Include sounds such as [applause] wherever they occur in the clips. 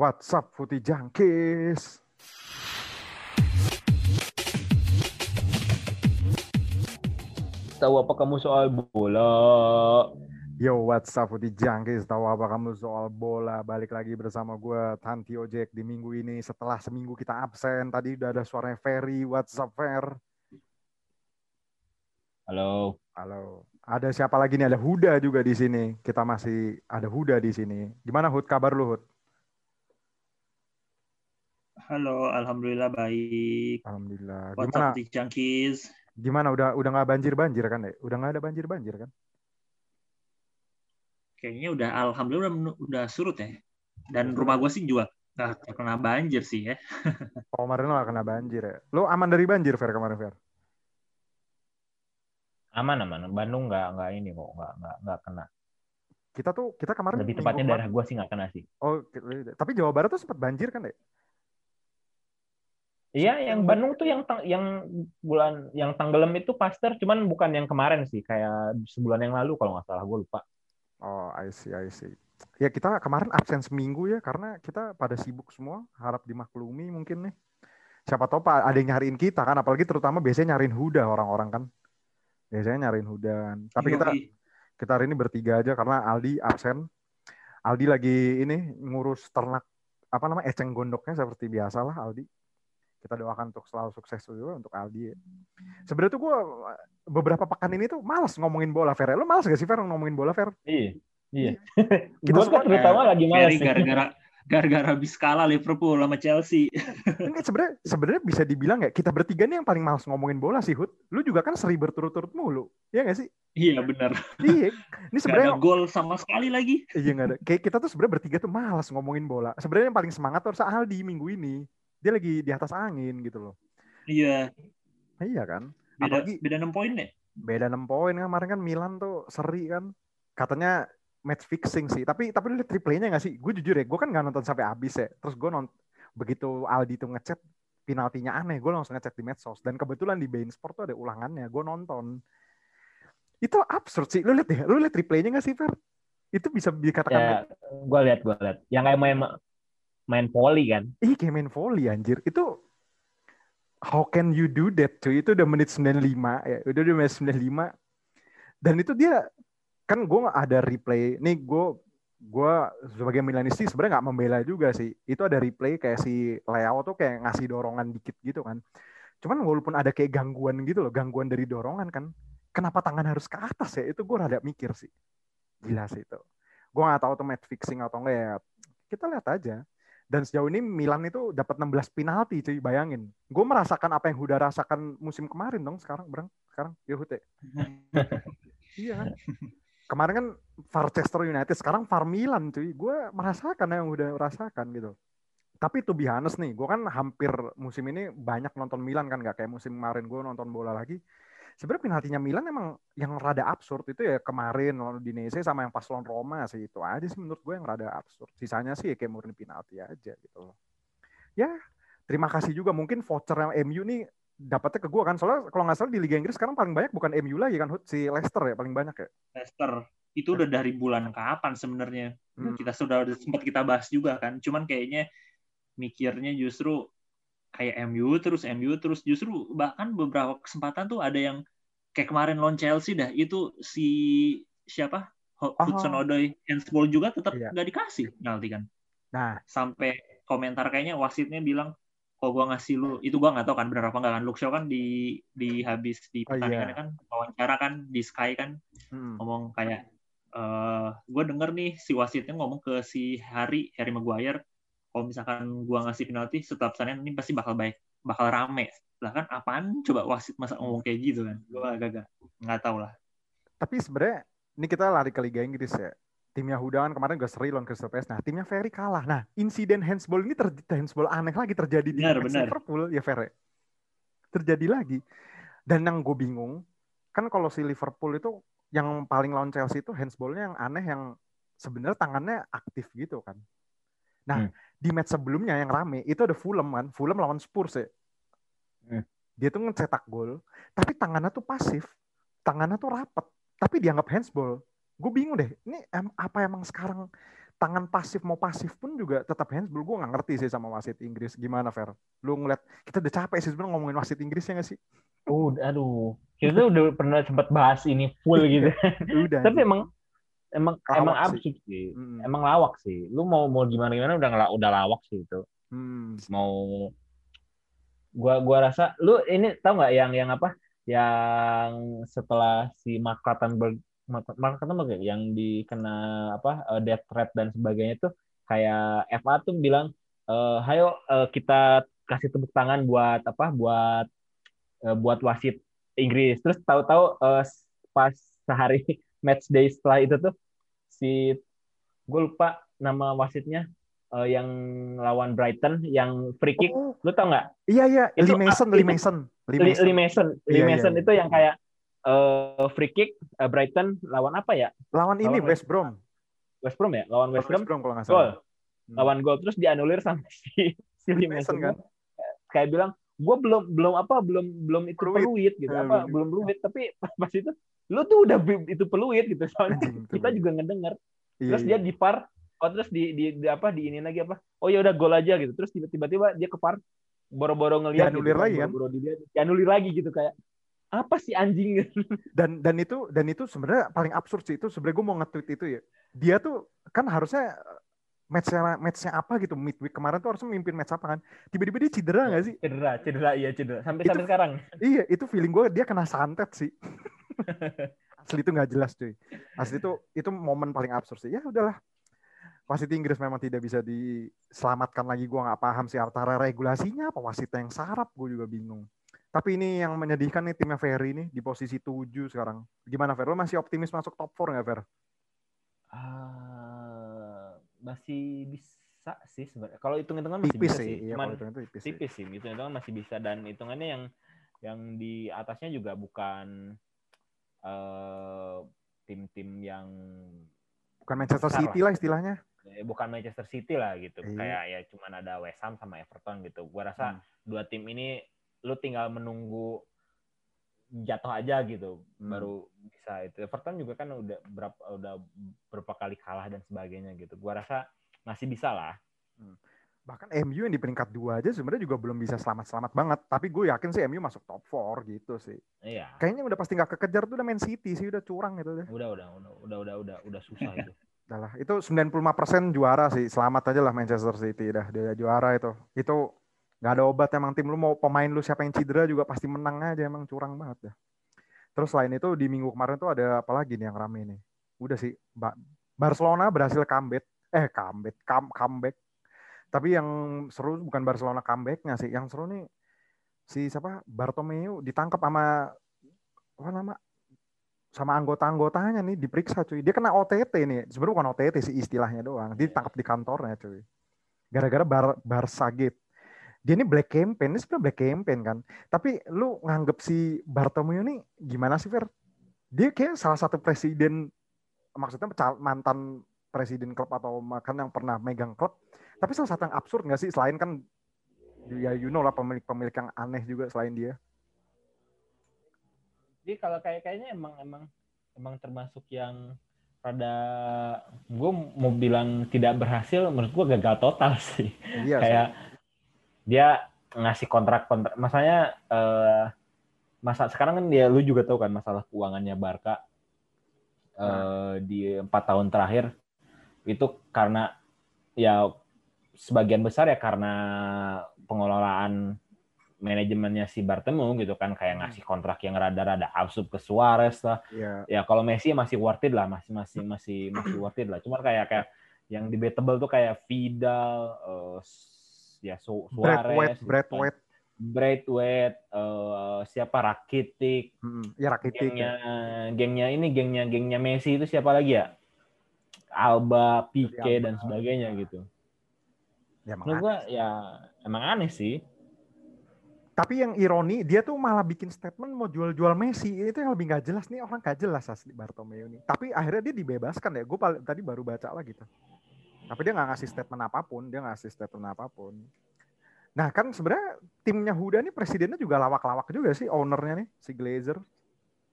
What's up, Putih Jangkis? Tahu apa kamu soal bola? Yo, what's up, Putih Jangkis? Tahu apa kamu soal bola? Balik lagi bersama gue, Tanti Ojek, di minggu ini. Setelah seminggu kita absen, tadi udah ada suaranya Ferry. What's up, Fer? Halo. Halo. Ada siapa lagi nih? Ada Huda juga di sini. Kita masih ada Huda di sini. Gimana Hud? Kabar lu Hud? Halo, alhamdulillah baik. Alhamdulillah. What's Gimana? up, Jangkis? Gimana? Udah udah nggak banjir banjir kan? Ya? Udah nggak ada banjir banjir kan? Kayaknya udah alhamdulillah udah, udah surut ya. Dan rumah gue sih juga nggak terkena banjir sih ya. [laughs] Oh, kemarin lo nggak kena banjir ya? Lo aman dari banjir Fer kemarin Fer? Aman aman. Bandung nggak nggak ini kok nggak nggak nggak kena. Kita tuh kita kemarin Lebih tepatnya daerah gua sih nggak kena sih. Oh, tapi Jawa Barat tuh sempat banjir kan ya? Iya, yang Bandung tuh yang tang- yang bulan yang tenggelam itu Pasteur, cuman bukan yang kemarin sih, kayak sebulan yang lalu kalau nggak salah, gue lupa. Oh, I see, I see. Ya kita kemarin absen seminggu ya karena kita pada sibuk semua, harap dimaklumi mungkin nih. Siapa tahu Pak ada yang nyariin kita kan, apalagi terutama biasanya nyariin Huda orang-orang kan. Biasanya nyariin Huda. kan. Tapi kita kita hari ini bertiga aja karena Aldi absen. Aldi lagi ini ngurus ternak apa namanya eceng gondoknya seperti biasa lah Aldi. Kita doakan untuk selalu sukses juga untuk Aldi. ya. Sebenarnya tuh gue beberapa pekan ini tuh malas ngomongin bola Fer. Lo malas gak sih Fer ngomongin bola Fer? Iya. Iya. [laughs] Kita Gue kan terutama lagi malas gara-gara gara-gara habis kalah Liverpool sama Chelsea. [laughs] Enggak sebenarnya sebenarnya bisa dibilang ya kita bertiga nih yang paling malas ngomongin bola sih Hud. Lu juga kan seri berturut-turut mulu. Iya gak sih? Iya benar. Iya. [laughs] Ini Gak sebenarnya ada gol sama sekali lagi. iya nggak ada. Kayak kita tuh sebenarnya bertiga tuh malas ngomongin bola. Sebenarnya yang paling semangat tuh harusnya Aldi minggu ini. Dia lagi di atas angin gitu loh. Iya. Iya kan? Beda Apalagi- beda 6 poin deh. Beda 6 poin kan kemarin kan Milan tuh seri kan. Katanya match fixing sih. Tapi tapi lu lihat replaynya nggak sih? Gue jujur ya, gue kan nggak nonton sampai habis ya. Terus gue nonton begitu Aldi tuh ngechat penaltinya aneh, gue langsung ngechat di medsos. Dan kebetulan di Bein Sport tuh ada ulangannya, gue nonton. Itu absurd sih. Lu lihat deh, lu lihat replaynya nggak sih, Fer? Itu bisa dikatakan Ya, gue lihat, gue lihat. Yang kayak main main volley kan. Ih, kayak main volley anjir. Itu how can you do that cuy? Itu udah menit 95 ya. Udah udah menit 95. Dan itu dia kan gue ada replay. Nih gue gue sebagai Milanisti sebenarnya nggak membela juga sih. Itu ada replay kayak si Leo tuh kayak ngasih dorongan dikit gitu kan. Cuman walaupun ada kayak gangguan gitu loh, gangguan dari dorongan kan. Kenapa tangan harus ke atas ya? Itu gue rada mikir sih. Gila sih itu. Gue nggak tahu tuh match fixing atau enggak ya. Kita lihat aja. Dan sejauh ini Milan itu dapat 16 penalti cuy, bayangin. Gue merasakan apa yang Huda rasakan musim kemarin dong sekarang, Bang. Sekarang, ya Hute. [laughs] Iya kan? Kemarin kan Manchester United, sekarang Far Milan cuy. Gue merasakan yang udah rasakan gitu. Tapi to be honest nih, gue kan hampir musim ini banyak nonton Milan kan, gak kayak musim kemarin gue nonton bola lagi. Sebenarnya penaltinya Milan emang yang rada absurd itu ya kemarin lawan Udinese sama yang pas lawan Roma sih itu aja sih menurut gue yang rada absurd. Sisanya sih ya kayak murni penalti aja gitu loh. Ya, terima kasih juga mungkin voucher yang MU nih dapatnya ke gue kan soalnya kalau nggak salah di Liga Inggris sekarang paling banyak bukan MU lagi kan si Leicester ya paling banyak ya. Leicester itu udah dari bulan kapan sebenarnya? Hmm. Kita sudah sempat kita bahas juga kan. Cuman kayaknya mikirnya justru kayak MU terus MU terus justru bahkan beberapa kesempatan tuh ada yang kayak kemarin lawan Chelsea dah itu si siapa Oh. Hudson Odoi handsball juga tetap Iya. nggak dikasih penalti kan Nah, sampai komentar kayaknya wasitnya bilang kok gua ngasih lu itu gua nggak tahu kan benar apa enggak kan Luke Shaw kan di di habis di Oh, iya. kan wawancara kan di Sky kan hmm. ngomong kayak eh gue denger nih si wasitnya ngomong ke si Harry Harry Maguire kalau misalkan gua ngasih penalti setelah pertandingan ini pasti bakal baik bakal rame lah kan apaan coba wasit masa ngomong kayak gitu kan gua agak-agak nggak tahu lah tapi sebenarnya ini kita lari ke Liga Inggris ya. Timnya Huda kan kemarin gak seri lawan Crystal Palace. Nah, timnya Ferry kalah. Nah, insiden handsball ini ter handsball aneh lagi terjadi di Benar, match benar. Liverpool ya Ferry. Terjadi lagi. Dan yang gue bingung, kan kalau si Liverpool itu yang paling lawan Chelsea itu handsballnya yang aneh yang sebenarnya tangannya aktif gitu kan. Nah, Hmm. Di match sebelumnya yang rame itu ada Fulham kan, Fulham lawan Spurs ya. Hmm. Dia tuh ngecetak gol, tapi tangannya tuh pasif, tangannya tuh rapet, tapi dianggap handsball. Gue bingung deh, ini em- apa emang sekarang tangan pasif mau pasif pun juga tetap handsball. Gue nggak ngerti sih sama wasit Inggris. Gimana, Fer? Lu ngeliat, kita udah capek sih sebenarnya ngomongin wasit Inggris ya nggak sih? Uh, aduh, kita udah pernah sempat bahas ini full [laughs] gitu. udah. Tapi emang emang Lawak emang absurd sih. Mm. Emang lawak sih. Lu mau mau gimana gimana udah ngela- udah lawak sih itu. Hmm. Mau gua gua rasa lu ini tahu nggak yang yang apa? Yang setelah si Mark Clattenburg Mark Clattenburg ya, yang dikena apa eh, death threat dan sebagainya tuh kayak FA tuh bilang eh hayo eh, kita kasih tepuk tangan buat apa buat buat wasit Inggris terus tahu-tahu pas sehari match day setelah itu tuh si gue lupa nama wasitnya eh, yang lawan Brighton yang free kick Oh, lu tau nggak iya iya, Itu- Lee Mason, ah, Lee itu- Mason, Lee Mason. Lee Mason Lee Iya, iya, Mason iya. itu yang kayak eh, free kick eh, Brighton lawan apa ya Lawan ini lawan West Brom. West Brom ya lawan West Brom kalau nggak gol salah. Hmm. lawan gol terus dianulir sama [laughs] si si Lee Mason, Mason kan? kayak bilang gue belum belum apa belum belum itu Peluit. peluit gitu apa belum. belum peluit tapi [laughs] pas itu lu tuh udah itu peluit gitu soalnya [laughs] itu kita peluit. juga ngedenger Iya, terus iya. dia di par oh terus di, di, di apa di ini lagi apa oh ya udah gol aja gitu terus tiba- tiba-tiba dia ke par boro-boro Dianulir gitu, lagi kan? boro-boro dilihat dianulir lagi gitu kayak apa sih anjing [laughs] dan dan itu dan itu sebenarnya paling absurd sih itu sebenarnya gue mau nge-tweet itu ya dia tuh kan harusnya matchnya matchnya apa gitu? Midweek kemarin tuh harusnya memimpin match apa kan? Tiba-tiba dia cedera nggak sih? Cedera cedera iya cedera. Sampai Itu- sampai sekarang. iya itu feeling gue dia kena santet sih. [laughs] Asli itu nggak jelas cuy. Asli itu itu momen paling absurd sih. Ya udahlah. Wasit Inggris memang tidak bisa diselamatkan lagi. Gue nggak paham sih antara regulasinya apa wasitnya yang sarap gue juga bingung. Tapi ini yang menyedihkan nih timnya Ferry ini di posisi 7 sekarang. Gimana Fer? Lo masih optimis masuk top 4 nggak Fer? Ah, masih bisa sih sebenarnya kalau hitung-hitungan masih tipis bisa sih iya cuman itu tipis, sih. tipis sih hitung-hitungan masih bisa dan hitungannya yang yang di atasnya juga bukan eh, tim-tim yang bukan Manchester City lah istilahnya eh, bukan Manchester City lah gitu Iya. kayak ya cuman ada West Ham sama Everton gitu gua rasa Hmm. dua tim ini lu tinggal menunggu jatuh aja gitu Hmm. baru bisa itu. Everton juga kan udah berapa udah berapa kali kalah dan sebagainya gitu. Gua rasa masih bisa lah. Bahkan MU yang di peringkat dua aja sebenarnya juga belum bisa selamat-selamat banget. Tapi gue yakin sih MU masuk top 4 gitu sih. Iya. Kayaknya udah pasti nggak kekejar tuh udah Man City sih udah curang gitu deh. Udah udah udah udah udah udah udah susah itu. [laughs] Udah lah, itu 95% juara sih. Selamat aja lah Manchester City dah. Dia juara itu. Itu nggak ada obat emang tim lu mau pemain lu siapa yang cedera juga pasti menang aja emang curang banget dah. Terus selain itu di minggu kemarin tuh ada apa lagi nih yang rame nih. Udah sih, Ba- Barcelona berhasil comeback. Eh, comeback, come, comeback. Tapi yang seru bukan Barcelona comebacknya sih. Yang seru nih si siapa? Bartomeu ditangkap sama apa nama? sama anggota-anggotanya nih diperiksa cuy. Dia kena OTT nih. Sebenarnya bukan OTT sih istilahnya doang. Dia ditangkap di kantornya cuy. Gara-gara bar, Barca Gate. Dia ini black campaign, ini sebenarnya black campaign kan. Tapi lu nganggep si Bartomeu ini gimana sih Fer? Dia kayak salah satu presiden, maksudnya mantan presiden klub atau makan yang pernah megang klub. Tapi salah satu yang absurd nggak sih? Selain kan, ya you know lah pemilik-pemilik yang aneh juga selain dia. jadi kalau kayak kayaknya emang emang emang termasuk yang rada gue mau bilang tidak berhasil menurut gue gagal total sih Iya kayak dia ngasih kontrak kontrak. Masanya eh, masa sekarang kan dia lu juga tahu kan masalah keuangannya Barca. Eh, di empat tahun terakhir itu karena ya sebagian besar ya karena pengelolaan manajemennya si Bartomeu gitu kan kayak ngasih kontrak yang rada-rada absurd ke Suarez lah. Iya. ya kalau Messi masih worth it lah masih masih masih masih worth it lah. Cuman kayak kayak yang debatable tuh kayak Vidal eh, ya Su- Brad Suarez White, gitu Brad. White. Eh, siapa Rakitic, Hmm, ya Rakitic. gengnya, ya. gengnya ini, gengnya, gengnya Messi itu siapa lagi ya? Alba, Pique Alba. dan sebagainya gitu. Ya, emang Menurut gua ya emang aneh sih. Tapi yang ironi, dia tuh malah bikin statement mau jual-jual Messi. Itu yang lebih nggak jelas nih, orang nggak jelas asli Bartomeu ini. Tapi akhirnya dia dibebaskan ya. Gue tadi baru baca lah gitu. Tapi dia nggak ngasih statement apa pun. Dia nggak ngasih statement apa pun. Nah kan sebenarnya timnya Huda nih presidennya juga lawak-lawak juga sih ownernya nih, si Glazer.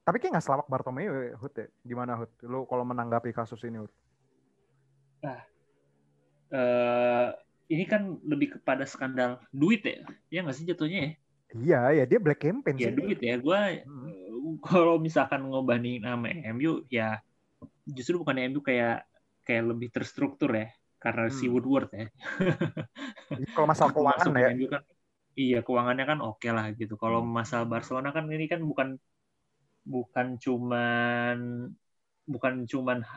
Tapi kayak nggak selawak Bartomeu ya, Hud ya. Gimana Hud? Lu kalau menanggapi kasus ini Hud? uh, ini kan lebih kepada skandal duit ya, ya nggak sih jatuhnya ya? Iya, ya dia black campaign ya, sih. duit ya. Gue hmm. [laughs] kalau misalkan ngebandingin sama MU ya justru bukan MU kayak kayak lebih terstruktur ya karena hmm. si Woodward ya. kalau masalah [laughs] keuangan ya. Kan, iya keuangannya kan oke okay lah gitu. Kalau hmm. masalah Barcelona kan ini kan bukan bukan cuman bukan cuman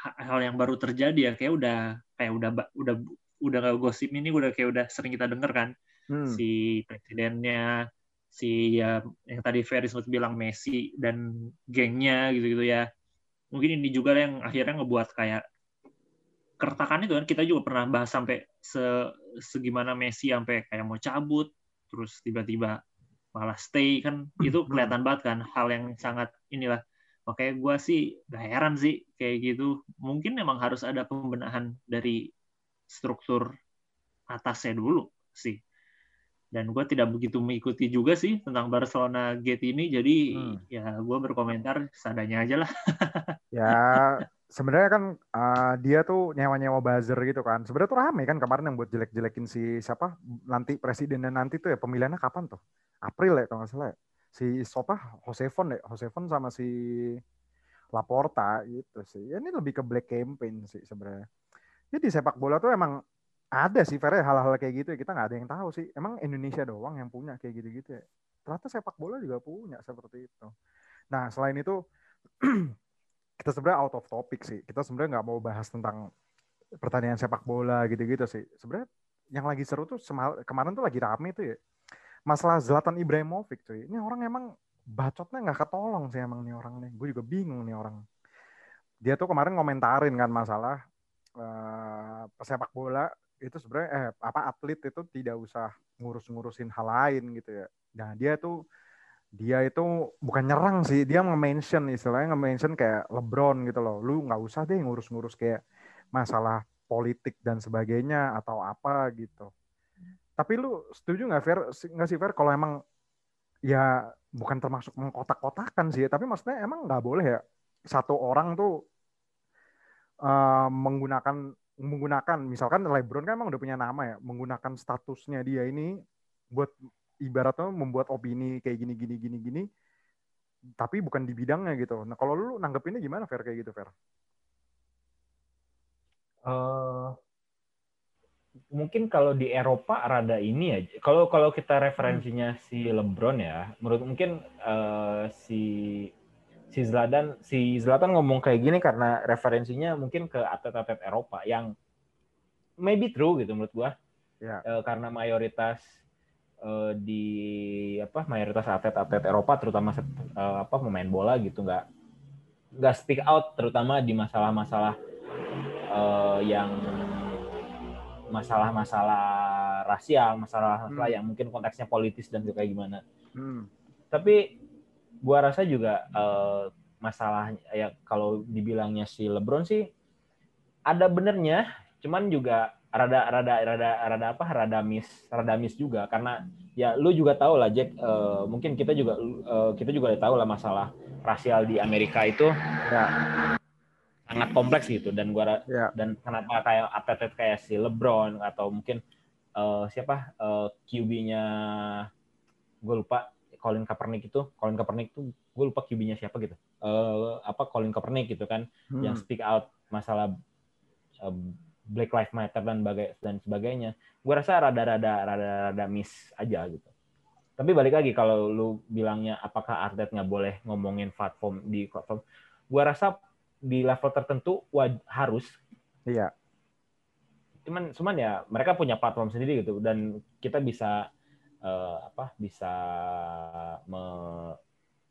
hal yang baru terjadi ya kayak udah kayak udah udah udah gosip ini udah kayak udah sering kita denger kan hmm. si presidennya si ya yang tadi Ferry sempat bilang Messi dan gengnya gitu-gitu ya mungkin ini juga yang akhirnya ngebuat kayak keretakan itu kan kita juga pernah bahas sampai se segimana Messi sampai kayak mau cabut terus tiba-tiba malah stay kan itu hmm. kelihatan banget kan hal yang sangat inilah Oke, gue sih gak heran sih kayak gitu. Mungkin memang harus ada pembenahan dari struktur atasnya dulu sih. Dan gue tidak begitu mengikuti juga sih tentang Barcelona Gate ini, jadi hmm. ya gue berkomentar sadanya aja lah. [laughs] ya sebenarnya kan uh, dia tuh nyewa-nyewa buzzer gitu kan. Sebenarnya tuh rame kan kemarin yang buat jelek-jelekin si siapa nanti presidennya nanti tuh ya pemilihannya kapan tuh? April ya kalau nggak salah ya. Si siapa? Josefon ya, Josefon sama si Laporta gitu sih. Ya, ini lebih ke black campaign sih sebenarnya. Jadi sepak bola tuh emang ada sih Fer hal-hal kayak gitu ya. Kita nggak ada yang tahu sih. Emang Indonesia doang yang punya kayak gitu-gitu ya. Ternyata sepak bola juga punya seperti itu. Nah selain itu [clears throat] kita sebenarnya out of topic sih. Kita sebenarnya nggak mau bahas tentang pertandingan sepak bola gitu-gitu sih. Sebenarnya yang lagi seru tuh kemarin tuh lagi rame tuh ya. Masalah Zlatan Ibrahimovic tuh. Ini orang emang bacotnya nggak ketolong sih emang nih orang nih. Gue juga bingung nih orang. Dia tuh kemarin ngomentarin kan masalah uh, pesepak bola itu sebenarnya eh apa atlet itu tidak usah ngurus-ngurusin hal lain gitu ya. Nah, dia tuh dia itu bukan nyerang sih, dia nge-mention istilahnya nge-mention kayak LeBron gitu loh. Lu nggak usah deh ngurus-ngurus kayak masalah politik dan sebagainya atau apa gitu. Tapi lu setuju nggak Fair nggak sih Fair kalau emang ya bukan termasuk mengkotak-kotakan sih, tapi maksudnya emang nggak boleh ya satu orang tuh uh, menggunakan menggunakan misalkan LeBron kan emang udah punya nama ya menggunakan statusnya dia ini buat ibaratnya membuat opini kayak gini gini gini gini tapi bukan di bidangnya gitu. Nah kalau lu nanggepinnya gimana Fer kayak gitu Fer? Uh, mungkin kalau di Eropa rada ini ya. Kalau kalau kita referensinya hmm. si LeBron ya, menurut mungkin uh, si si Zlatan si Zlatan ngomong kayak gini karena referensinya mungkin ke atlet-atlet Eropa yang maybe true gitu menurut gua. Ya. E, karena mayoritas e, di apa mayoritas atlet-atlet Eropa terutama e, apa pemain bola gitu nggak nggak speak out terutama di masalah-masalah e, yang masalah-masalah rasial, masalah-masalah hmm. yang mungkin konteksnya politis dan juga gimana. Hmm. Tapi gua rasa juga uh, masalah ya kalau dibilangnya si LeBron sih ada benernya, cuman juga rada rada rada rada apa? Rada miss rada miss juga. Karena ya lu juga tahu lah Jack uh, mungkin kita juga uh, kita juga tahu lah masalah rasial di Amerika itu ya. sangat kompleks gitu. Dan gua ya. dan kenapa kayak atlet kayak si LeBron atau mungkin uh, siapa uh, QB-nya gue lupa Colin Kaepernick itu. Colin Kaepernick itu gue lupa QB-nya siapa gitu. Uh, apa Colin Kaepernick gitu kan hmm. yang speak out masalah uh, Black Lives Matter dan bagai dan sebagainya gue rasa rada-rada rada-rada miss aja gitu. Tapi balik lagi kalau lu bilangnya apakah atlet nggak boleh ngomongin platform di platform gue rasa di level tertentu harus. Iya. Cuman cuman ya mereka punya platform sendiri gitu dan kita bisa uh, apa bisa me,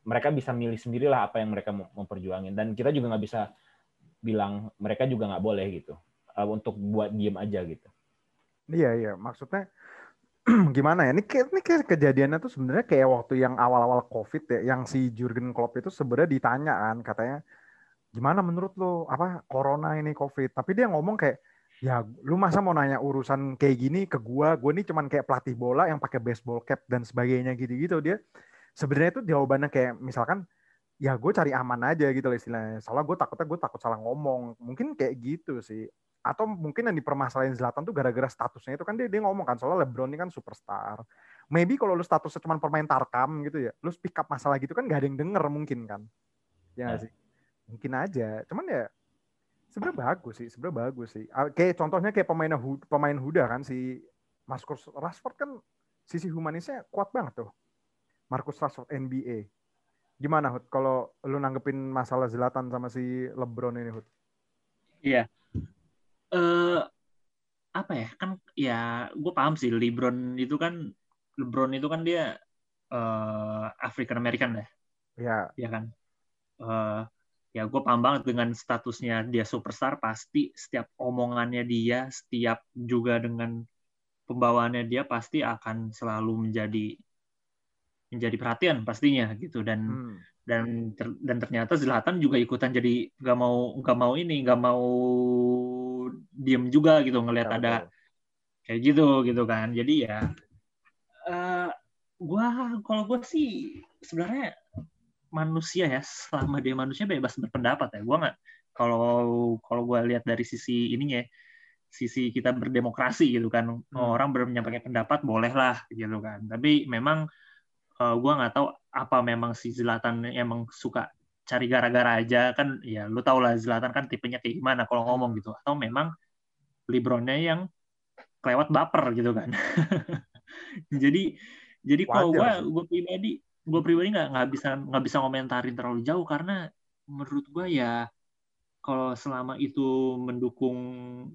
mereka bisa milih sendirilah apa yang mereka mau memperjuangin dan kita juga nggak bisa bilang mereka juga nggak boleh gitu uh, untuk buat diem aja gitu. Iya iya maksudnya [clears throat] gimana ya? Ini kayak, ini kayak kejadiannya tuh sebenarnya kayak waktu yang awal-awal COVID ya, yang si Jurgen Klopp itu sebenarnya ditanya kan katanya gimana menurut lo apa corona ini COVID? Tapi dia ngomong kayak ya lu masa mau nanya urusan kayak gini ke gua gua nih cuman kayak pelatih bola yang pakai baseball cap dan sebagainya gitu-gitu dia sebenarnya itu jawabannya kayak misalkan ya gue cari aman aja gitu loh istilahnya soalnya gue takutnya gue takut salah ngomong mungkin kayak gitu sih atau mungkin yang dipermasalahin Zlatan tuh gara-gara statusnya itu kan dia dia ngomong kan soalnya LeBron ini kan superstar. Maybe kalau lu statusnya cuma pemain tarkam gitu ya, lu speak up masalah gitu kan gak ada yang denger mungkin kan. Ya nggak sih? Mungkin aja. Cuman ya sebenarnya bagus sih, sebenarnya bagus sih. Ah, Kayak contohnya kayak pemain pemain Huda kan si Marcus Rashford kan sisi humanisnya kuat banget tuh. Marcus Rashford NBA. Gimana Hud kalau lu nanggepin masalah Zlatan sama si LeBron ini Hud? Iya. Eh apa ya? Kan ya gue paham sih LeBron itu kan LeBron itu kan dia eh African American dah, Ya, ya kan? Eh ya gue paham banget dengan statusnya dia superstar pasti setiap omongannya dia, setiap juga dengan pembawaannya dia pasti akan selalu menjadi menjadi perhatian pastinya gitu dan hmm, dan ter- dan ternyata Zlatan juga ikutan jadi nggak mau nggak mau ini nggak mau diem juga gitu ngelihat ada kayak gitu gitu kan. Jadi ya eh gua kalau gua sih sebenarnya manusia ya selama dia manusia bebas berpendapat ya. Gua nggak kalau kalau gua lihat dari sisi ininya ya, sisi kita berdemokrasi gitu kan. Orang menyampaikan pendapat boleh lah gitu kan. Tapi memang eh, gua nggak tahu apa memang si Zlatan emang suka cari gara-gara aja kan ya lu tau lah Zlatan kan tipenya kayak gimana kalau ngomong gitu. Atau memang Lebronnya yang kelewat baper gitu kan. [laughs] Jadi jadi kalau gue gue pribadi gue pribadi nggak nggak bisa nggak bisa komentarin terlalu jauh karena menurut gue ya kalau selama itu mendukung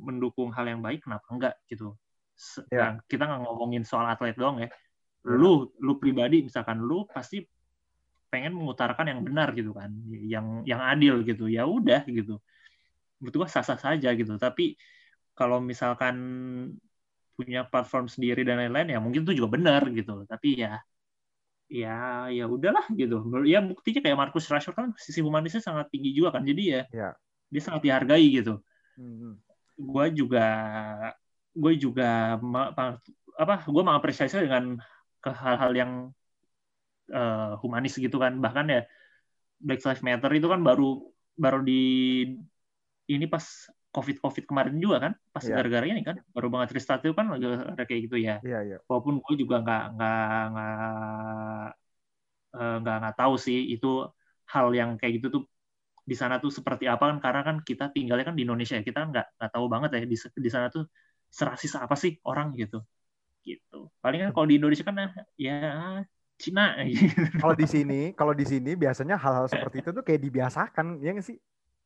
mendukung hal yang baik kenapa enggak gitu? Se- Ya. kita nggak ngomongin soal atlet doang ya. Ya. lu lu pribadi misalkan lu pasti pengen mengutarakan yang benar gitu kan yang yang adil gitu ya udah gitu. Menurut gua sah sah saja gitu. Tapi kalau misalkan punya platform sendiri dan lain-lain ya mungkin itu juga benar gitu tapi ya ya ya udahlah gitu. Ya buktinya kayak Marcus Rashford kan sisi humanisnya sangat tinggi juga kan. Jadi ya Ya. dia sangat dihargai gitu. Hmm, gue juga gue juga ma- ma- apa gue mengapresiasi dengan ke hal-hal yang eh, humanis gitu kan. Bahkan ya Black Lives Matter itu kan baru baru di ini pas covid covid kemarin juga kan? Pas Iya. gara-gara ini kan? Baru banget restart itu kan lagi ada kayak gitu ya. Iya, iya. walaupun gue juga nggak nggak nggak eh, nggak nggak tahu sih itu hal yang kayak gitu tuh di sana tuh seperti apa kan? Karena kan kita tinggalnya kan di Indonesia ya. Kita nggak nggak tahu banget ya di di sana tuh serasis apa sih orang gitu. Gitu. Paling kan kalau di Indonesia kan ya Cina [laughs] gitu. Kalau di sini, kalau di sini biasanya hal-hal seperti itu tuh kayak dibiasakan, ya nggak sih?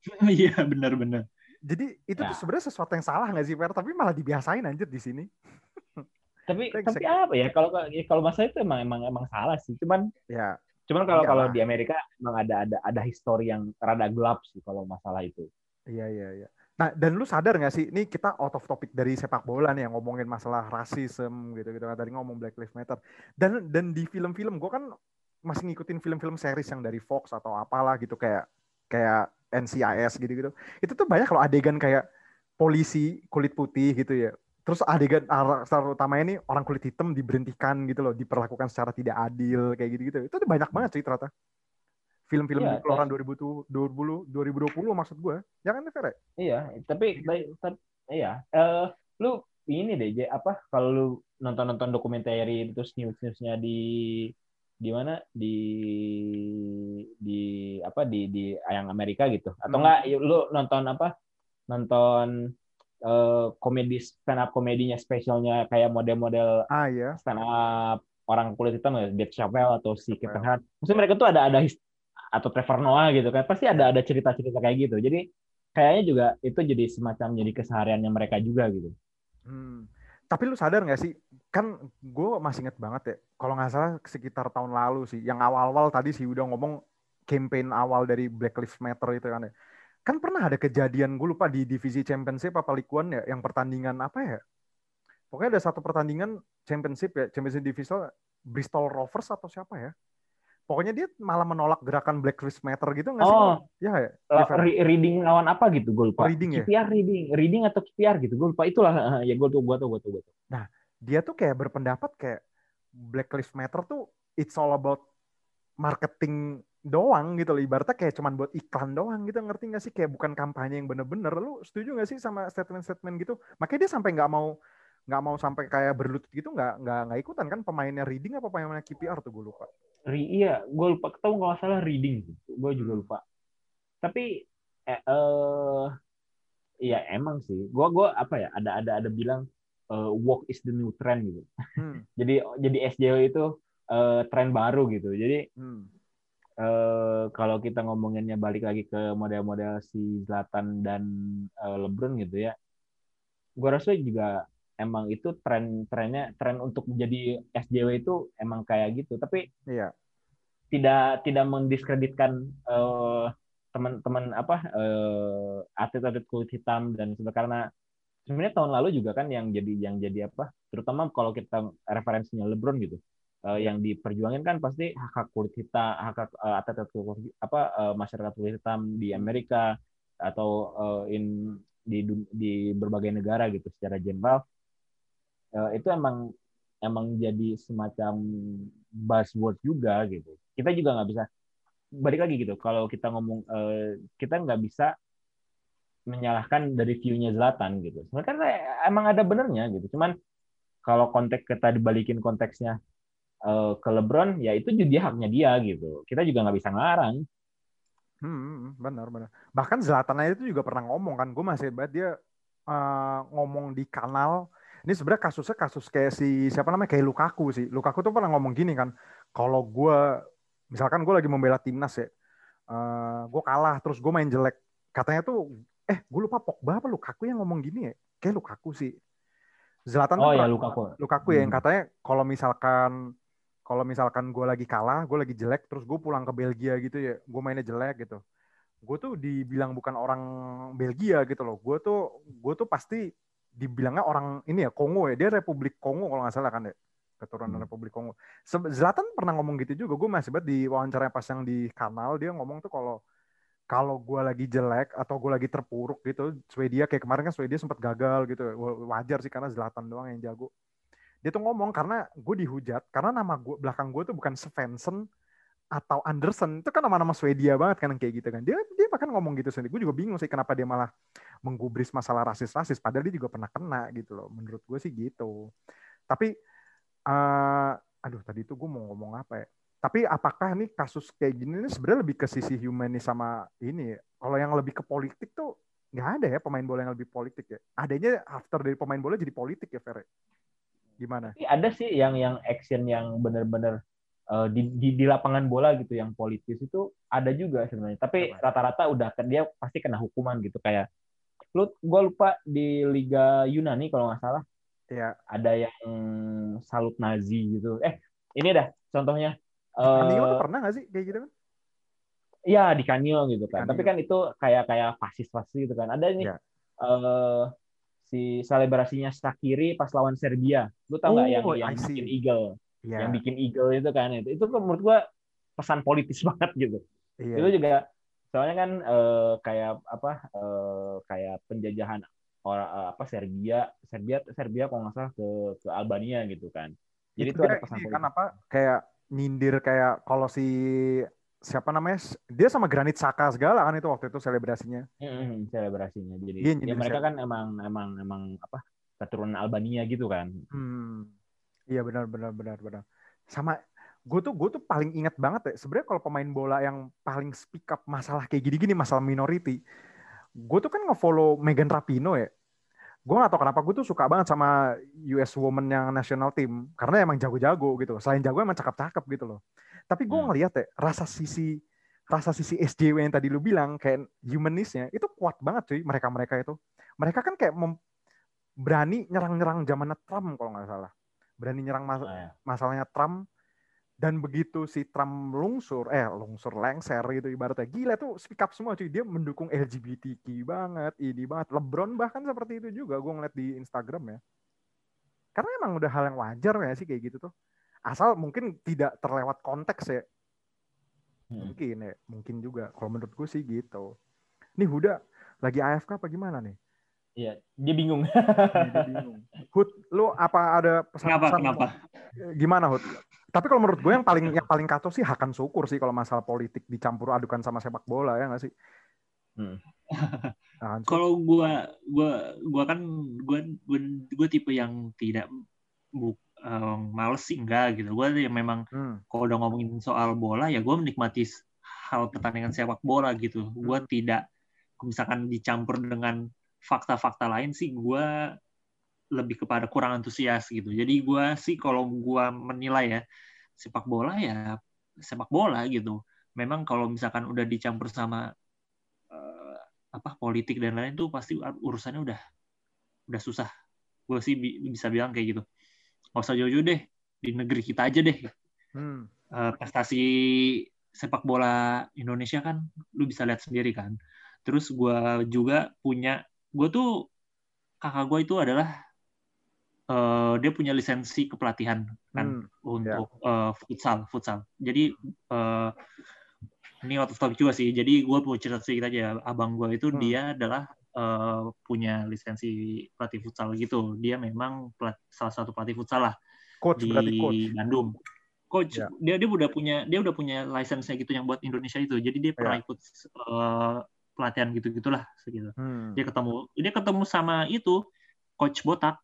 [laughs] iya benar-benar Jadi itu Ya. tuh sebenarnya sesuatu yang salah nggak sih, Fer? Tapi malah dibiasain anjir di sini. [laughs] Tapi tapi apa ya kalau ya, kalau masa itu emang emang emang salah sih. Cuman Ya, cuman kalau Iyalah. kalau di Amerika emang ada ada ada histori yang rada gelap sih kalau masalah itu. iya, iya, iya. Nah, dan lu sadar nggak sih, ini kita out of topic dari sepak bola nih yang ngomongin masalah rasisme gitu-gitu. kan. Tadi ngomong Black Lives Matter. Dan dan di film-film, gue kan masih ngikutin film-film series yang dari Fox atau apalah gitu kayak kayak NCIS gitu-gitu. Itu tuh banyak kalau adegan kayak polisi kulit putih gitu ya. Terus adegan star utamanya ini orang kulit hitam diberhentikan gitu loh, diperlakukan secara tidak adil kayak gitu-gitu. Itu banyak banget sih ternyata. Film-film Iya, di keluaran 2020, 2020 maksud gue. Ya kan, Fer? Iya, tapi tapi, tapi- iya. Eh lu ini deh, J, apa kalau lu nonton-nonton dokumenter terus news-newsnya di di mana di di apa di di yang Amerika gitu atau Hmm. enggak ya, lu nonton apa nonton eh, komedi stand up komedinya spesialnya kayak model-model Ah iya. stand up orang kulit hitam ya Dave Chappelle atau si Kevin. Hart. Maksudnya mereka tuh ada ada atau Trevor Noah gitu kan. Pasti ada ada cerita-cerita kayak gitu. Jadi kayaknya juga itu jadi semacam jadi kesehariannya mereka juga gitu. Hmm. Tapi lu sadar nggak sih? Kan gue masih inget banget ya. Kalau nggak salah sekitar tahun lalu sih. Yang awal-awal tadi sih udah ngomong campaign awal dari Black Lives Matter itu kan ya. Kan pernah ada kejadian gue lupa di divisi championship apa One ya. Yang pertandingan apa ya? Pokoknya ada satu pertandingan championship ya. Championship divisional Bristol Rovers atau siapa ya. Pokoknya dia malah menolak gerakan Black Lives Matter gitu nggak sih? Oh, Ya ya. River. re- reading lawan apa gitu gue lupa. Reading ya? KPR reading, reading atau KPR gitu. Gue lupa itulah [laughs] ya gue tuh gue tuh gue tuh gue tuh. dia tuh kayak berpendapat kayak Black Lives Matter tuh it's all about marketing doang gitu loh. Ibaratnya kayak cuman buat iklan doang gitu. Ngerti gak sih? Kayak bukan kampanye yang bener-bener. Lu setuju gak sih sama statement-statement gitu? Makanya dia sampai nggak mau nggak mau sampai kayak berlutut gitu nggak nggak nggak ikutan kan pemainnya reading apa pemainnya KPR tuh gue lupa. Ri, iya, gue lupa ketemu kalau nggak salah reading, gue juga Hmm. lupa. Tapi eh, eh iya emang sih, gue gua apa ya ada ada ada bilang eh, walk is the new trend gitu. Hmm. [laughs] Jadi jadi SJW itu eh, tren baru gitu. Jadi Hmm. eh, kalau kita ngomonginnya balik lagi ke model-model si Zlatan dan eh, LeBron gitu ya, gue rasa juga emang itu tren-trennya tren untuk menjadi SJW itu emang kayak gitu. Tapi Iya. tidak tidak mendiskreditkan eh, teman-teman apa eh, atlet-atlet kulit hitam dan sebagainya karena sebenarnya tahun lalu juga kan yang jadi yang jadi apa terutama kalau kita referensinya LeBron gitu eh, yang diperjuangin kan pasti hak hak kulit hitam hak hak eh, atlet-atlet kulit apa eh, masyarakat kulit hitam di Amerika atau eh, in di di berbagai negara gitu secara general Eh, itu emang emang jadi semacam buzzword juga gitu. Kita juga nggak bisa balik lagi gitu. Kalau kita ngomong eh, kita nggak bisa menyalahkan dari view-nya Zlatan gitu. Sebenarnya emang ada benernya gitu. Cuman kalau konteks kita dibalikin konteksnya eh, ke LeBron, ya itu juga haknya dia gitu. Kita juga nggak bisa ngarang. Hmm, benar benar. Bahkan Zlatan aja itu juga pernah ngomong kan, gue masih banget dia eh, ngomong di kanal. Ini sebenarnya kasusnya kasus kayak si siapa namanya kayak Lukaku sih. Lukaku tuh pernah ngomong gini kan, kalau gue misalkan gue lagi membela timnas ya, eh gue kalah terus gue main jelek. Katanya tuh, eh gue lupa Pogba apa Lukaku yang ngomong gini ya? Kayak Lukaku sih. Zlatan Oh tuh ya pernah- Lukaku. Lukaku ya yang Hmm. katanya kalau misalkan kalau misalkan gue lagi kalah, gue lagi jelek, terus gue pulang ke Belgia gitu ya, gue mainnya jelek gitu. Gue tuh dibilang bukan orang Belgia gitu loh. Gue tuh gue tuh pasti dibilangnya orang ini ya Kongo ya. Dia Republik Kongo kalau nggak salah kan ya. Keturunan Hmm. Republik Kongo. Zlatan pernah ngomong gitu juga. Gue masih banget di wawancara pas yang di kanal dia ngomong tuh kalau kalau gue lagi jelek atau gue lagi terpuruk gitu, Swedia kayak kemarin kan Swedia sempat gagal gitu. Wajar sih karena Zlatan doang yang jago dia tuh ngomong karena gue dihujat karena nama gue belakang gue tuh bukan Svensson atau Anderson itu kan nama-nama Swedia banget kan kayak gitu kan. Dia dia bahkan ngomong gitu sendiri. Gue juga bingung sih kenapa dia malah menggubris masalah rasis-rasis. Padahal dia juga pernah kena gitu loh. Menurut gue sih gitu. Tapi eh aduh tadi itu gue mau ngomong apa ya? Tapi apakah nih kasus kayak gini ini sebenarnya lebih ke sisi humanis sama ini ya? kalau yang lebih ke politik tuh nggak ada ya pemain bola yang lebih politik ya? Adanya after dari pemain bola jadi politik ya Fer? Gimana? Tapi ada sih yang yang action yang benar-benar eh, di, di di lapangan bola gitu yang politis itu ada juga sebenarnya. Tapi rata-rata udah dia pasti kena hukuman gitu kayak lu gue lupa di Liga Yunani kalau nggak salah ya ada yang salut Nazi gitu. Eh ini dah contohnya. Kanio Eh, pernah gak sih kayak gitu kan? Iya di Kanio gitu kan. Kanio. Tapi kan itu kayak kayak fasis-fasis gitu kan. Ada nih Iya. eh, si selebrasinya Shakiri pas lawan Serbia. Lu tau nggak yang Oh, yang bikin eagle? Iya. yang bikin eagle itu kan itu itu kan menurut gua pesan politis [laughs] banget gitu iya. itu juga soalnya kan eh, kayak apa eh, kayak penjajahan orang eh, apa Serbia Serbia Serbia kalau nggak salah ke ke Albania gitu kan jadi itu, dia ada pesan ini politis kan apa kayak nyindir kayak kalau si siapa namanya dia sama Granit Saka segala kan itu waktu itu selebrasinya. Mm-mm, selebrasinya jadi ya mereka kan emang emang emang apa keturunan Albania gitu kan Hmm. Iya benar benar benar benar. Sama gue tuh gue tuh paling ingat banget ya sebenarnya kalau pemain bola yang paling speak up masalah kayak gini-gini masalah minority. Gue tuh kan ngefollow Megan Rapinoe ya. Gue gak tau kenapa gue tuh suka banget sama US Women yang national team karena emang jago-jago gitu. Selain jago emang cakep-cakep gitu loh. Tapi gue Hmm. ngeliat ya rasa sisi rasa sisi SJW yang tadi lu bilang kayak humanisnya itu kuat banget cuy mereka-mereka itu. Mereka kan kayak mem- berani nyerang-nyerang zamannya Trump kalau nggak salah. Berani nyerang mas- Nah, ya. masalahnya Trump dan begitu si Trump lungsur, eh lungsur lengser gitu ibaratnya gila tuh speak up semua cuy dia mendukung LGBTQ banget, ini banget. LeBron bahkan seperti itu juga gue ngeliat di Instagram ya. Karena emang udah hal yang wajar ya sih kayak gitu tuh. Asal mungkin tidak terlewat konteks ya. Hmm. Mungkin ya, mungkin juga. Kalau menurut gue sih gitu. Nih Huda lagi AFK apa gimana nih? Iya, dia bingung. Dia bingung. [laughs] Hud, lu apa ada Kenapa? pesan-pesan? Kenapa? Gimana Hud? Tapi kalau menurut gue yang paling yang paling kacau sih Hakan Syukur sih kalau masalah politik dicampur adukan sama sepak bola ya nggak sih? Hmm. [laughs] Kalau gua gua gua kan gua gua, gua tipe yang tidak bu, eh, males sih enggak gitu. Gua yang memang Hmm. kalau udah ngomongin soal bola ya gua menikmati hal pertandingan sepak bola gitu. Gua Hmm. tidak misalkan dicampur dengan fakta-fakta lain sih gua lebih kepada kurang antusias gitu. Jadi gua sih kalau gua menilai ya sepak bola ya sepak bola gitu. Memang kalau misalkan udah dicampur sama eh, apa politik dan lain tuh pasti urusannya udah udah susah. Gue sih bi- bisa bilang kayak gitu. Gak usah jauh-jauh deh di negeri kita aja deh. Hmm. Eh, prestasi sepak bola Indonesia kan lu bisa lihat sendiri kan. Terus gue juga punya gue tuh kakak gue itu adalah eh, dia punya lisensi kepelatihan kan Hmm. untuk eh, futsal futsal. Jadi eh, ini out of topic juga sih. Jadi gue mau cerita sedikit aja. Abang gue itu Hmm. dia adalah eh, punya lisensi pelatih futsal gitu. Dia memang pelat- salah satu pelatih futsal lah Coach di coach. Bandung. Coach, Ya. dia dia udah punya dia udah punya lisensinya gitu yang buat Indonesia itu. Jadi dia pernah Ya. ikut eh, pelatihan gitu gitulah segitu. Hmm. Dia ketemu dia ketemu sama itu coach botak.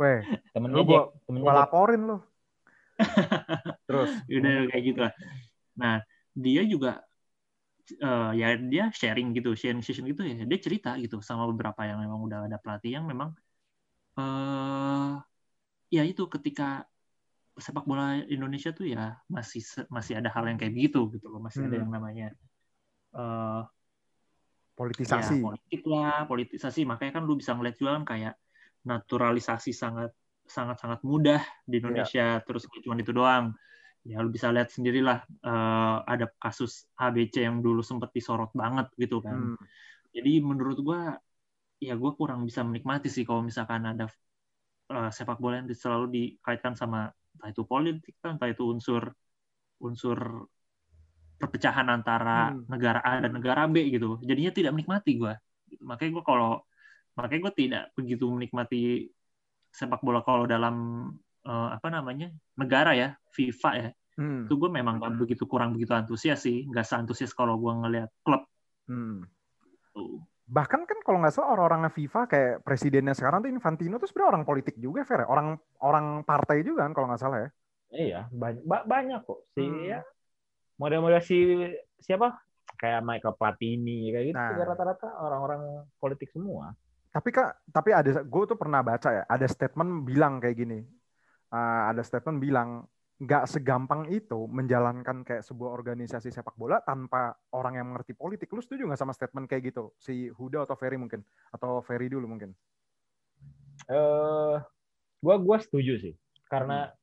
Weh, Temennya lu gua, temennya gua laporin lu. [laughs] Terus. udah kayak gitu lah. Nah, dia juga eh, ya dia sharing gitu, sharing session gitu ya. Dia cerita gitu sama beberapa yang memang udah ada pelatih yang memang eh ya itu ketika sepak bola Indonesia tuh ya masih masih ada hal yang kayak gitu gitu loh, masih ada Hmm. yang namanya eh Politisasi. ya, politik lah, politisasi. Makanya kan lu bisa ngeliat juga kan kayak naturalisasi sangat sangat sangat mudah di Indonesia. Terus nggak cuma itu doang. Ya lu bisa lihat sendirilah eh, ada kasus ABC yang dulu sempat disorot banget gitu kan. Hmm. Jadi menurut gua ya gua kurang bisa menikmati sih kalau misalkan ada eh, sepak bola yang selalu dikaitkan sama entah itu politik entah itu unsur unsur perpecahan antara Hmm. negara A dan negara B gitu. Jadinya tidak menikmati gua. Gitu. Makanya gua kalau makanya gua tidak begitu menikmati sepak bola kalau dalam eh, apa namanya negara ya FIFA ya Hmm. itu gue memang nggak begitu kurang begitu antusias sih nggak seantusias kalau gue ngelihat klub Hmm. tuh Bahkan kan kalau nggak salah orang-orangnya FIFA kayak presidennya sekarang tuh Infantino tuh sebenarnya orang politik juga, Fer. ya? Orang orang partai juga kan kalau nggak salah ya. Iya, banyak, banyak kok. Si Hmm. ya, model-model si siapa? Kayak Michael Platini kayak gitu. Nah. Rata-rata orang-orang politik semua. Tapi kak, tapi ada gue tuh pernah baca ya, ada statement bilang kayak gini. Ah, ada statement bilang nggak segampang itu menjalankan kayak sebuah organisasi sepak bola tanpa orang yang mengerti politik. Lu setuju nggak sama statement kayak gitu? Si Huda atau Ferry mungkin? Atau Ferry dulu mungkin? Eh, gua gua setuju sih. Karena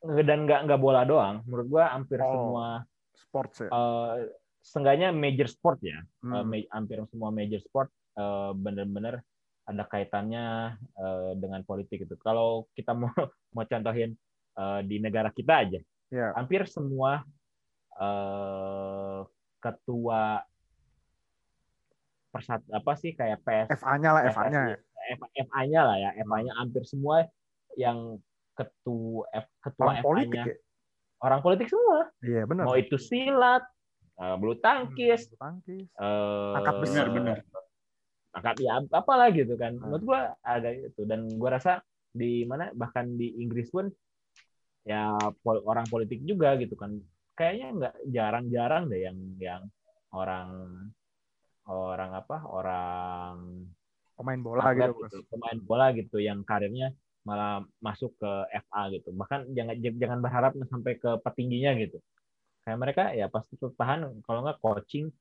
dan nggak nggak bola doang. Menurut gua hampir Oh. semua Sports ya? eh setengahnya major sport ya. Hmm. ma- hampir semua major sport eh, bener-bener ada kaitannya eh, dengan politik itu. Kalau kita mau [laughs] mau contohin eh, di negara kita aja, Ya. hampir semua eh, ketua persat apa sih kayak PS FA-nya lah, FA-nya. FA-nya lah ya, FA-nya hampir semua yang ketua F, ketua Orang politik ya? orang politik semua. Iya benar. Mau itu silat, eh, bulu tangkis, Bulu Tangkis. eh, Angkat besi. Benar, benar. angkat ya apalah gitu kan Hmm. menurut gua ada itu dan gua rasa di mana bahkan di Inggris pun ya pol- orang politik juga gitu kan kayaknya nggak jarang-jarang deh yang yang orang orang apa orang Pemain bola gitu. gitu, pemain bola gitu yang karirnya malah masuk ke FA gitu bahkan jangan jangan berharap sampai ke petingginya gitu kayak mereka ya pasti bertahan kalau nggak coaching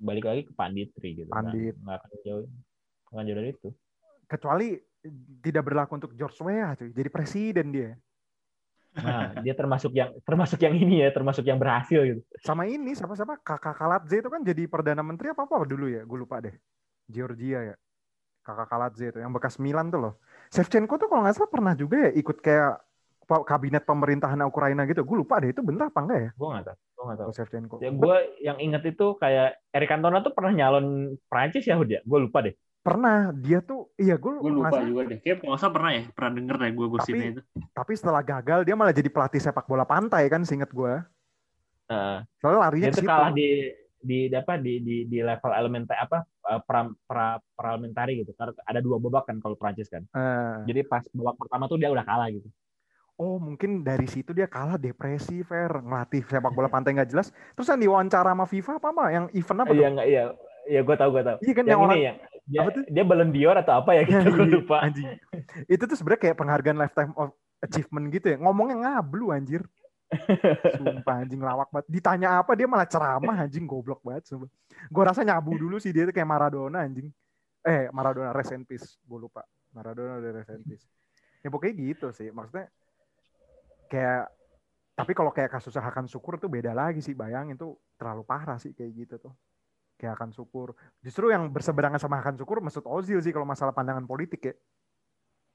balik lagi ke panditri gitu kan. Pandit. nggak akan jauh nggak jauh dari itu Kecuali tidak berlaku untuk George Weah cuy. Jadi presiden dia. nah dia termasuk yang termasuk yang ini ya termasuk yang berhasil gitu Sama ini siapa-siapa Kakak Kaladze itu kan jadi perdana menteri apa apa dulu ya? Gue lupa deh. Georgia ya. Kakak Kaladze itu yang bekas Milan tuh loh. Shevchenko tuh kalau nggak salah pernah juga ya ikut kayak kabinet pemerintahan Ukraina gitu. Gue lupa deh itu bener apa enggak ya? gue nggak tahu gue nggak tahu Shevchenko. ya gue yang inget itu kayak Eric Cantona tuh pernah nyalon Prancis ya Hud ya gue lupa deh Pernah dia tuh iya gue lupa juga deh kayak nggak usah pernah ya pernah denger deh gue gosipnya itu tapi setelah gagal dia malah jadi pelatih sepak bola pantai kan seinget gue. Nah, Soalnya larinya dia ke tuh situ. kalah di di apa di di, di level elementar apa eh, pra, pra, parliamentary gitu. Karena ada dua babak kan kalau Prancis kan. Eh, Jadi pas babak pertama tuh dia udah kalah gitu. oh mungkin dari situ dia kalah depresi fair ngelatih sepak bola pantai nggak jelas. Terus yang diwawancara sama FIFA apa apa yang event apa Iya tuh? enggak iya. Iya gue tahu gue tahu. Iya kan Yang yang, ini orang yang dia, apa tuh? dia Ballon d'Or atau apa ya gitu gue lupa. anjing. Itu tuh sebenarnya kayak penghargaan lifetime of achievement gitu ya. Ngomongnya ngablu anjir. Sumpah anjing lawak banget. Ditanya apa dia malah ceramah anjing goblok banget sumpah. Gue rasa nyabu dulu sih dia tuh kayak Maradona anjing. Eh Maradona rest in peace. Gue lupa. Maradona udah rest in peace. Ya pokoknya gitu sih. Maksudnya kayak tapi kalau kayak kasus Hakan Syukur tuh beda lagi sih. Bayangin tuh terlalu parah sih kayak gitu tuh. Kayak Hakan Syukur. Justru yang berseberangan sama Hakan Syukur Mesut Ozil sih kalau masalah pandangan politik ya.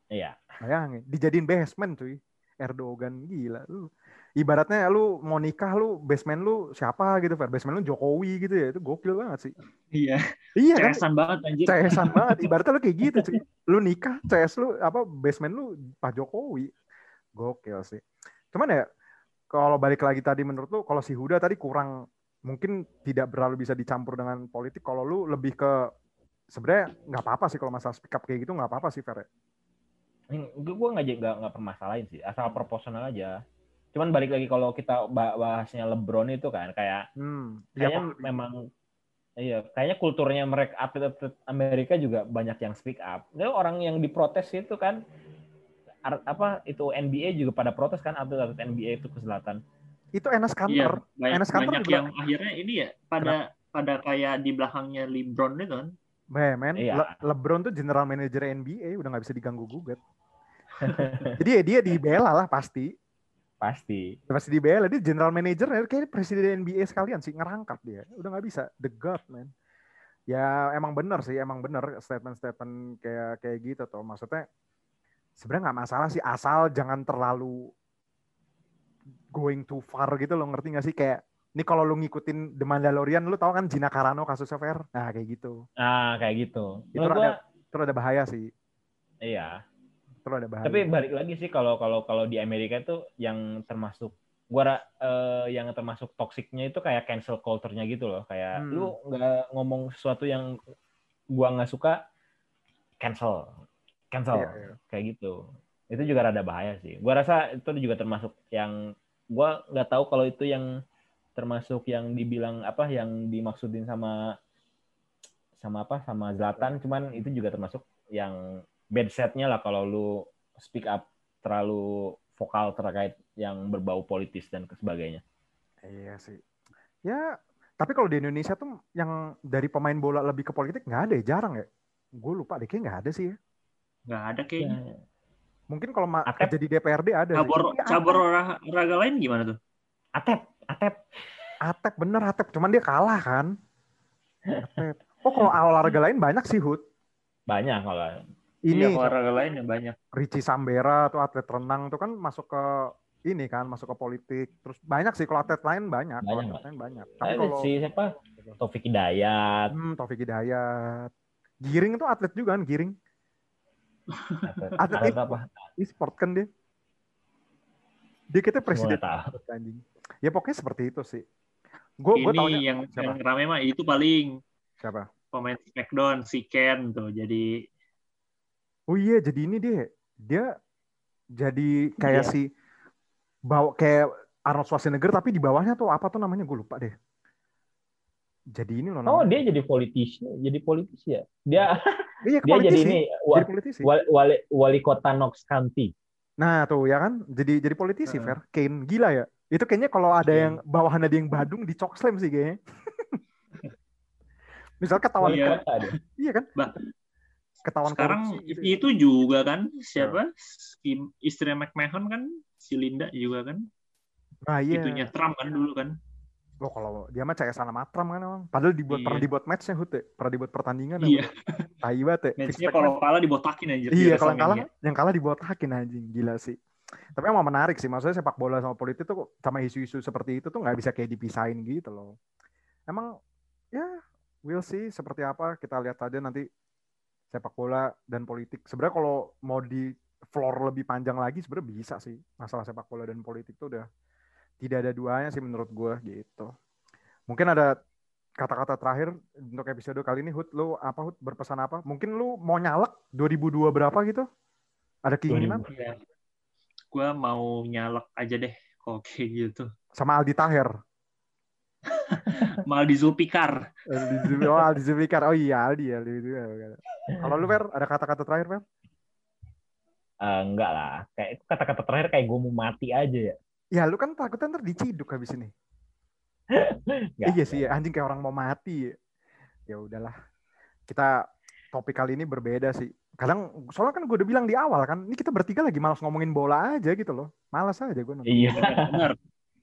Iya. Bayangin, dijadiin basement cuy. Erdogan gila lu. Ibaratnya lu mau nikah lu basement lu siapa gitu, Fer. Basement lu Jokowi gitu ya. Itu gokil banget sih. Iya. Iya kan? Ceresan banget anjir. CS-an banget. [laughs] Ibaratnya lu kayak gitu cuy. Lu nikah, CS lu apa basement lu Pak Jokowi. Gokil sih. Cuman ya kalau balik lagi tadi menurut lu kalau si Huda tadi kurang mungkin tidak terlalu bisa dicampur dengan politik kalau lu lebih ke sebenarnya nggak apa-apa sih kalau masalah speak up kayak gitu nggak apa-apa sih Fer. ya. Gue gue nggak nggak nggak permasalahin sih, asal proporsional aja. Cuman balik lagi kalau kita ba- bahasnya LeBron itu kan kayak Hmm. Ya, kayaknya memang iya kayaknya kulturnya mereka atlet-atlet Amerika juga banyak yang speak up. Dia orang yang diprotes itu kan apa itu NBA juga pada protes kan atlet-atlet NBA itu ke selatan. itu Enes Iya, Kanter. banyak, Enes Kanter banyak juga- yang akhirnya ini ya pada pada kayak di belakangnya LeBron itu kan. Be, men, Iya. Le- LeBron tuh general manager NBA, udah nggak bisa diganggu gugat. [laughs] Jadi ya dia dibela lah pasti. Pasti. Pasti dibela. Dia general manager, ya, kayak presiden NBA sekalian sih ngerangkap dia. Udah nggak bisa. The God, man. Ya emang bener sih, emang bener statement-statement kayak kayak gitu tuh. Maksudnya sebenarnya nggak masalah sih, asal jangan terlalu going too far gitu lo ngerti nggak sih kayak ini kalau lu ngikutin The Mandalorian lu tau kan Gina Carano kasusnya Fer nah kayak gitu Nah kayak gitu. Itu gua, terus ada bahaya sih iya. Terus ada bahaya Tapi balik lagi sih kalau kalau kalau di Amerika itu yang termasuk gua eh, yang termasuk toksiknya itu kayak cancel culture-nya gitu loh. Kayak Hmm. lu nggak ngomong sesuatu yang gua nggak suka cancel. Cancel. Iya, iya. Kayak gitu. Itu juga rada bahaya sih. Gua rasa itu juga termasuk yang gua nggak tahu kalau itu yang termasuk yang dibilang apa yang dimaksudin sama sama apa sama Zlatan cuman itu juga termasuk yang bad setnya lah kalau lu speak up terlalu vokal terkait yang berbau politis dan sebagainya. Iya sih. Ya, tapi kalau di Indonesia tuh yang dari pemain bola lebih ke politik nggak ada ya, jarang ya. Gue lupa deh, kayaknya nggak ada sih ya. Nggak ada kayaknya. Ya, Mungkin kalau kerja di DPRD ada Cabur sih. Iya, cabur olahraga lain gimana tuh? Atep, Atep. Atep bener Atep, cuman dia kalah kan. Atep. Oh kalau olahraga lain banyak sih Hud. Banyak kalau Ini Iya, olahraga lain yang banyak. Richie Sambera tuh atlet renang tuh kan masuk ke ini kan masuk ke politik. Terus banyak sih kalau atlet lain banyak. Kalau Banyak, atlet lain banyak. Tapi ada kalau si siapa? Taufik Hidayat. hmm, Taufik Hidayat, Giring itu atlet juga kan Giring. Atlet, Atlet atlet apa? E-sport kan dia. Dia kita presiden anjing. Ya pokoknya seperti itu sih. Gue gue Ini taunya yang, siapa? yang rame mah itu paling siapa? pemain Smackdown si Ken tuh. Jadi Oh iya, jadi ini dia dia jadi kayak Iya. si bawa kayak Arnold Schwarzenegger tapi di bawahnya tuh apa tuh namanya gue lupa deh. Jadi ini loh Oh, namanya. dia jadi politisi, jadi politisi ya. Dia iya, [laughs] dia jadi politisi. ini wa- jadi politisi. wali, wali, wali kota Knox County. Nah tuh ya kan, jadi jadi politisi, Heeh. Fer. Kane gila ya. Itu kayaknya kalau ada Kane. yang bawahan ada yang Badung di slam sih kayaknya. [laughs] Misal ketahuan Wali Iya. kota dia. iya kan? Bah, Ketahuan sekarang korupsi gitu ya. itu juga kan siapa? Si istri McMahon kan si Linda juga kan. Nah, iya. Itunya Trump kan dulu kan. Loh kalau dia mah CS sama Matram kan emang. Padahal dibuat Iya. pernah dibuat matchnya Hut ya. Pernah dibuat pertandingan. Iya. Tai banget ya. Matchnya kalau match. kalah dibotakin aja. Iya kalau yang kalah yang kalah dibotakin anjing gila sih. Tapi emang menarik sih. Maksudnya sepak bola sama politik tuh sama isu-isu seperti itu tuh nggak bisa kayak dipisahin gitu loh. Emang ya we'll see seperti apa kita lihat aja nanti sepak bola dan politik. Sebenarnya kalau mau di floor lebih panjang lagi sebenarnya bisa sih masalah sepak bola dan politik tuh udah tidak ada duanya sih menurut gue gitu. Mungkin ada kata-kata terakhir untuk episode kali ini Hud lu apa Hud berpesan apa? Mungkin lu mau nyalek 2002 berapa gitu? Ada keinginan? Ya. Gue mau nyalek aja deh kok kayak gitu. Sama Aldi Taher. [laughs] Maldi Zulfikar. Aldi, oh Aldi Zulfikar. Oh iya Aldi ya. Kalau lu Fer, ada kata-kata terakhir Fer? Uh, enggak lah. Kayak kata-kata terakhir kayak gue mau mati aja ya. Ya lu kan takutnya ntar diciduk habis ini. [laughs] iya sih, ya. anjing kayak orang mau mati. Ya udahlah. Kita topik kali ini berbeda sih. Kadang soalnya kan gue udah bilang di awal kan, ini kita bertiga lagi malas ngomongin bola aja gitu loh. Malas aja gue nonton. Iya. Benar.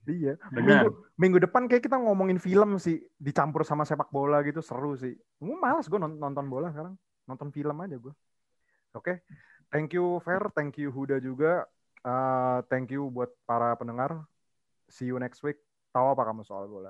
Iya. Minggu, minggu depan kayak kita ngomongin film sih, dicampur sama sepak bola gitu seru sih. Gue malas gue nonton bola sekarang, nonton film aja gue. Oke, okay. thank you Fer, thank you Huda juga. Uh, thank you buat para pendengar. See you next week. Tahu apa kamu soal bola?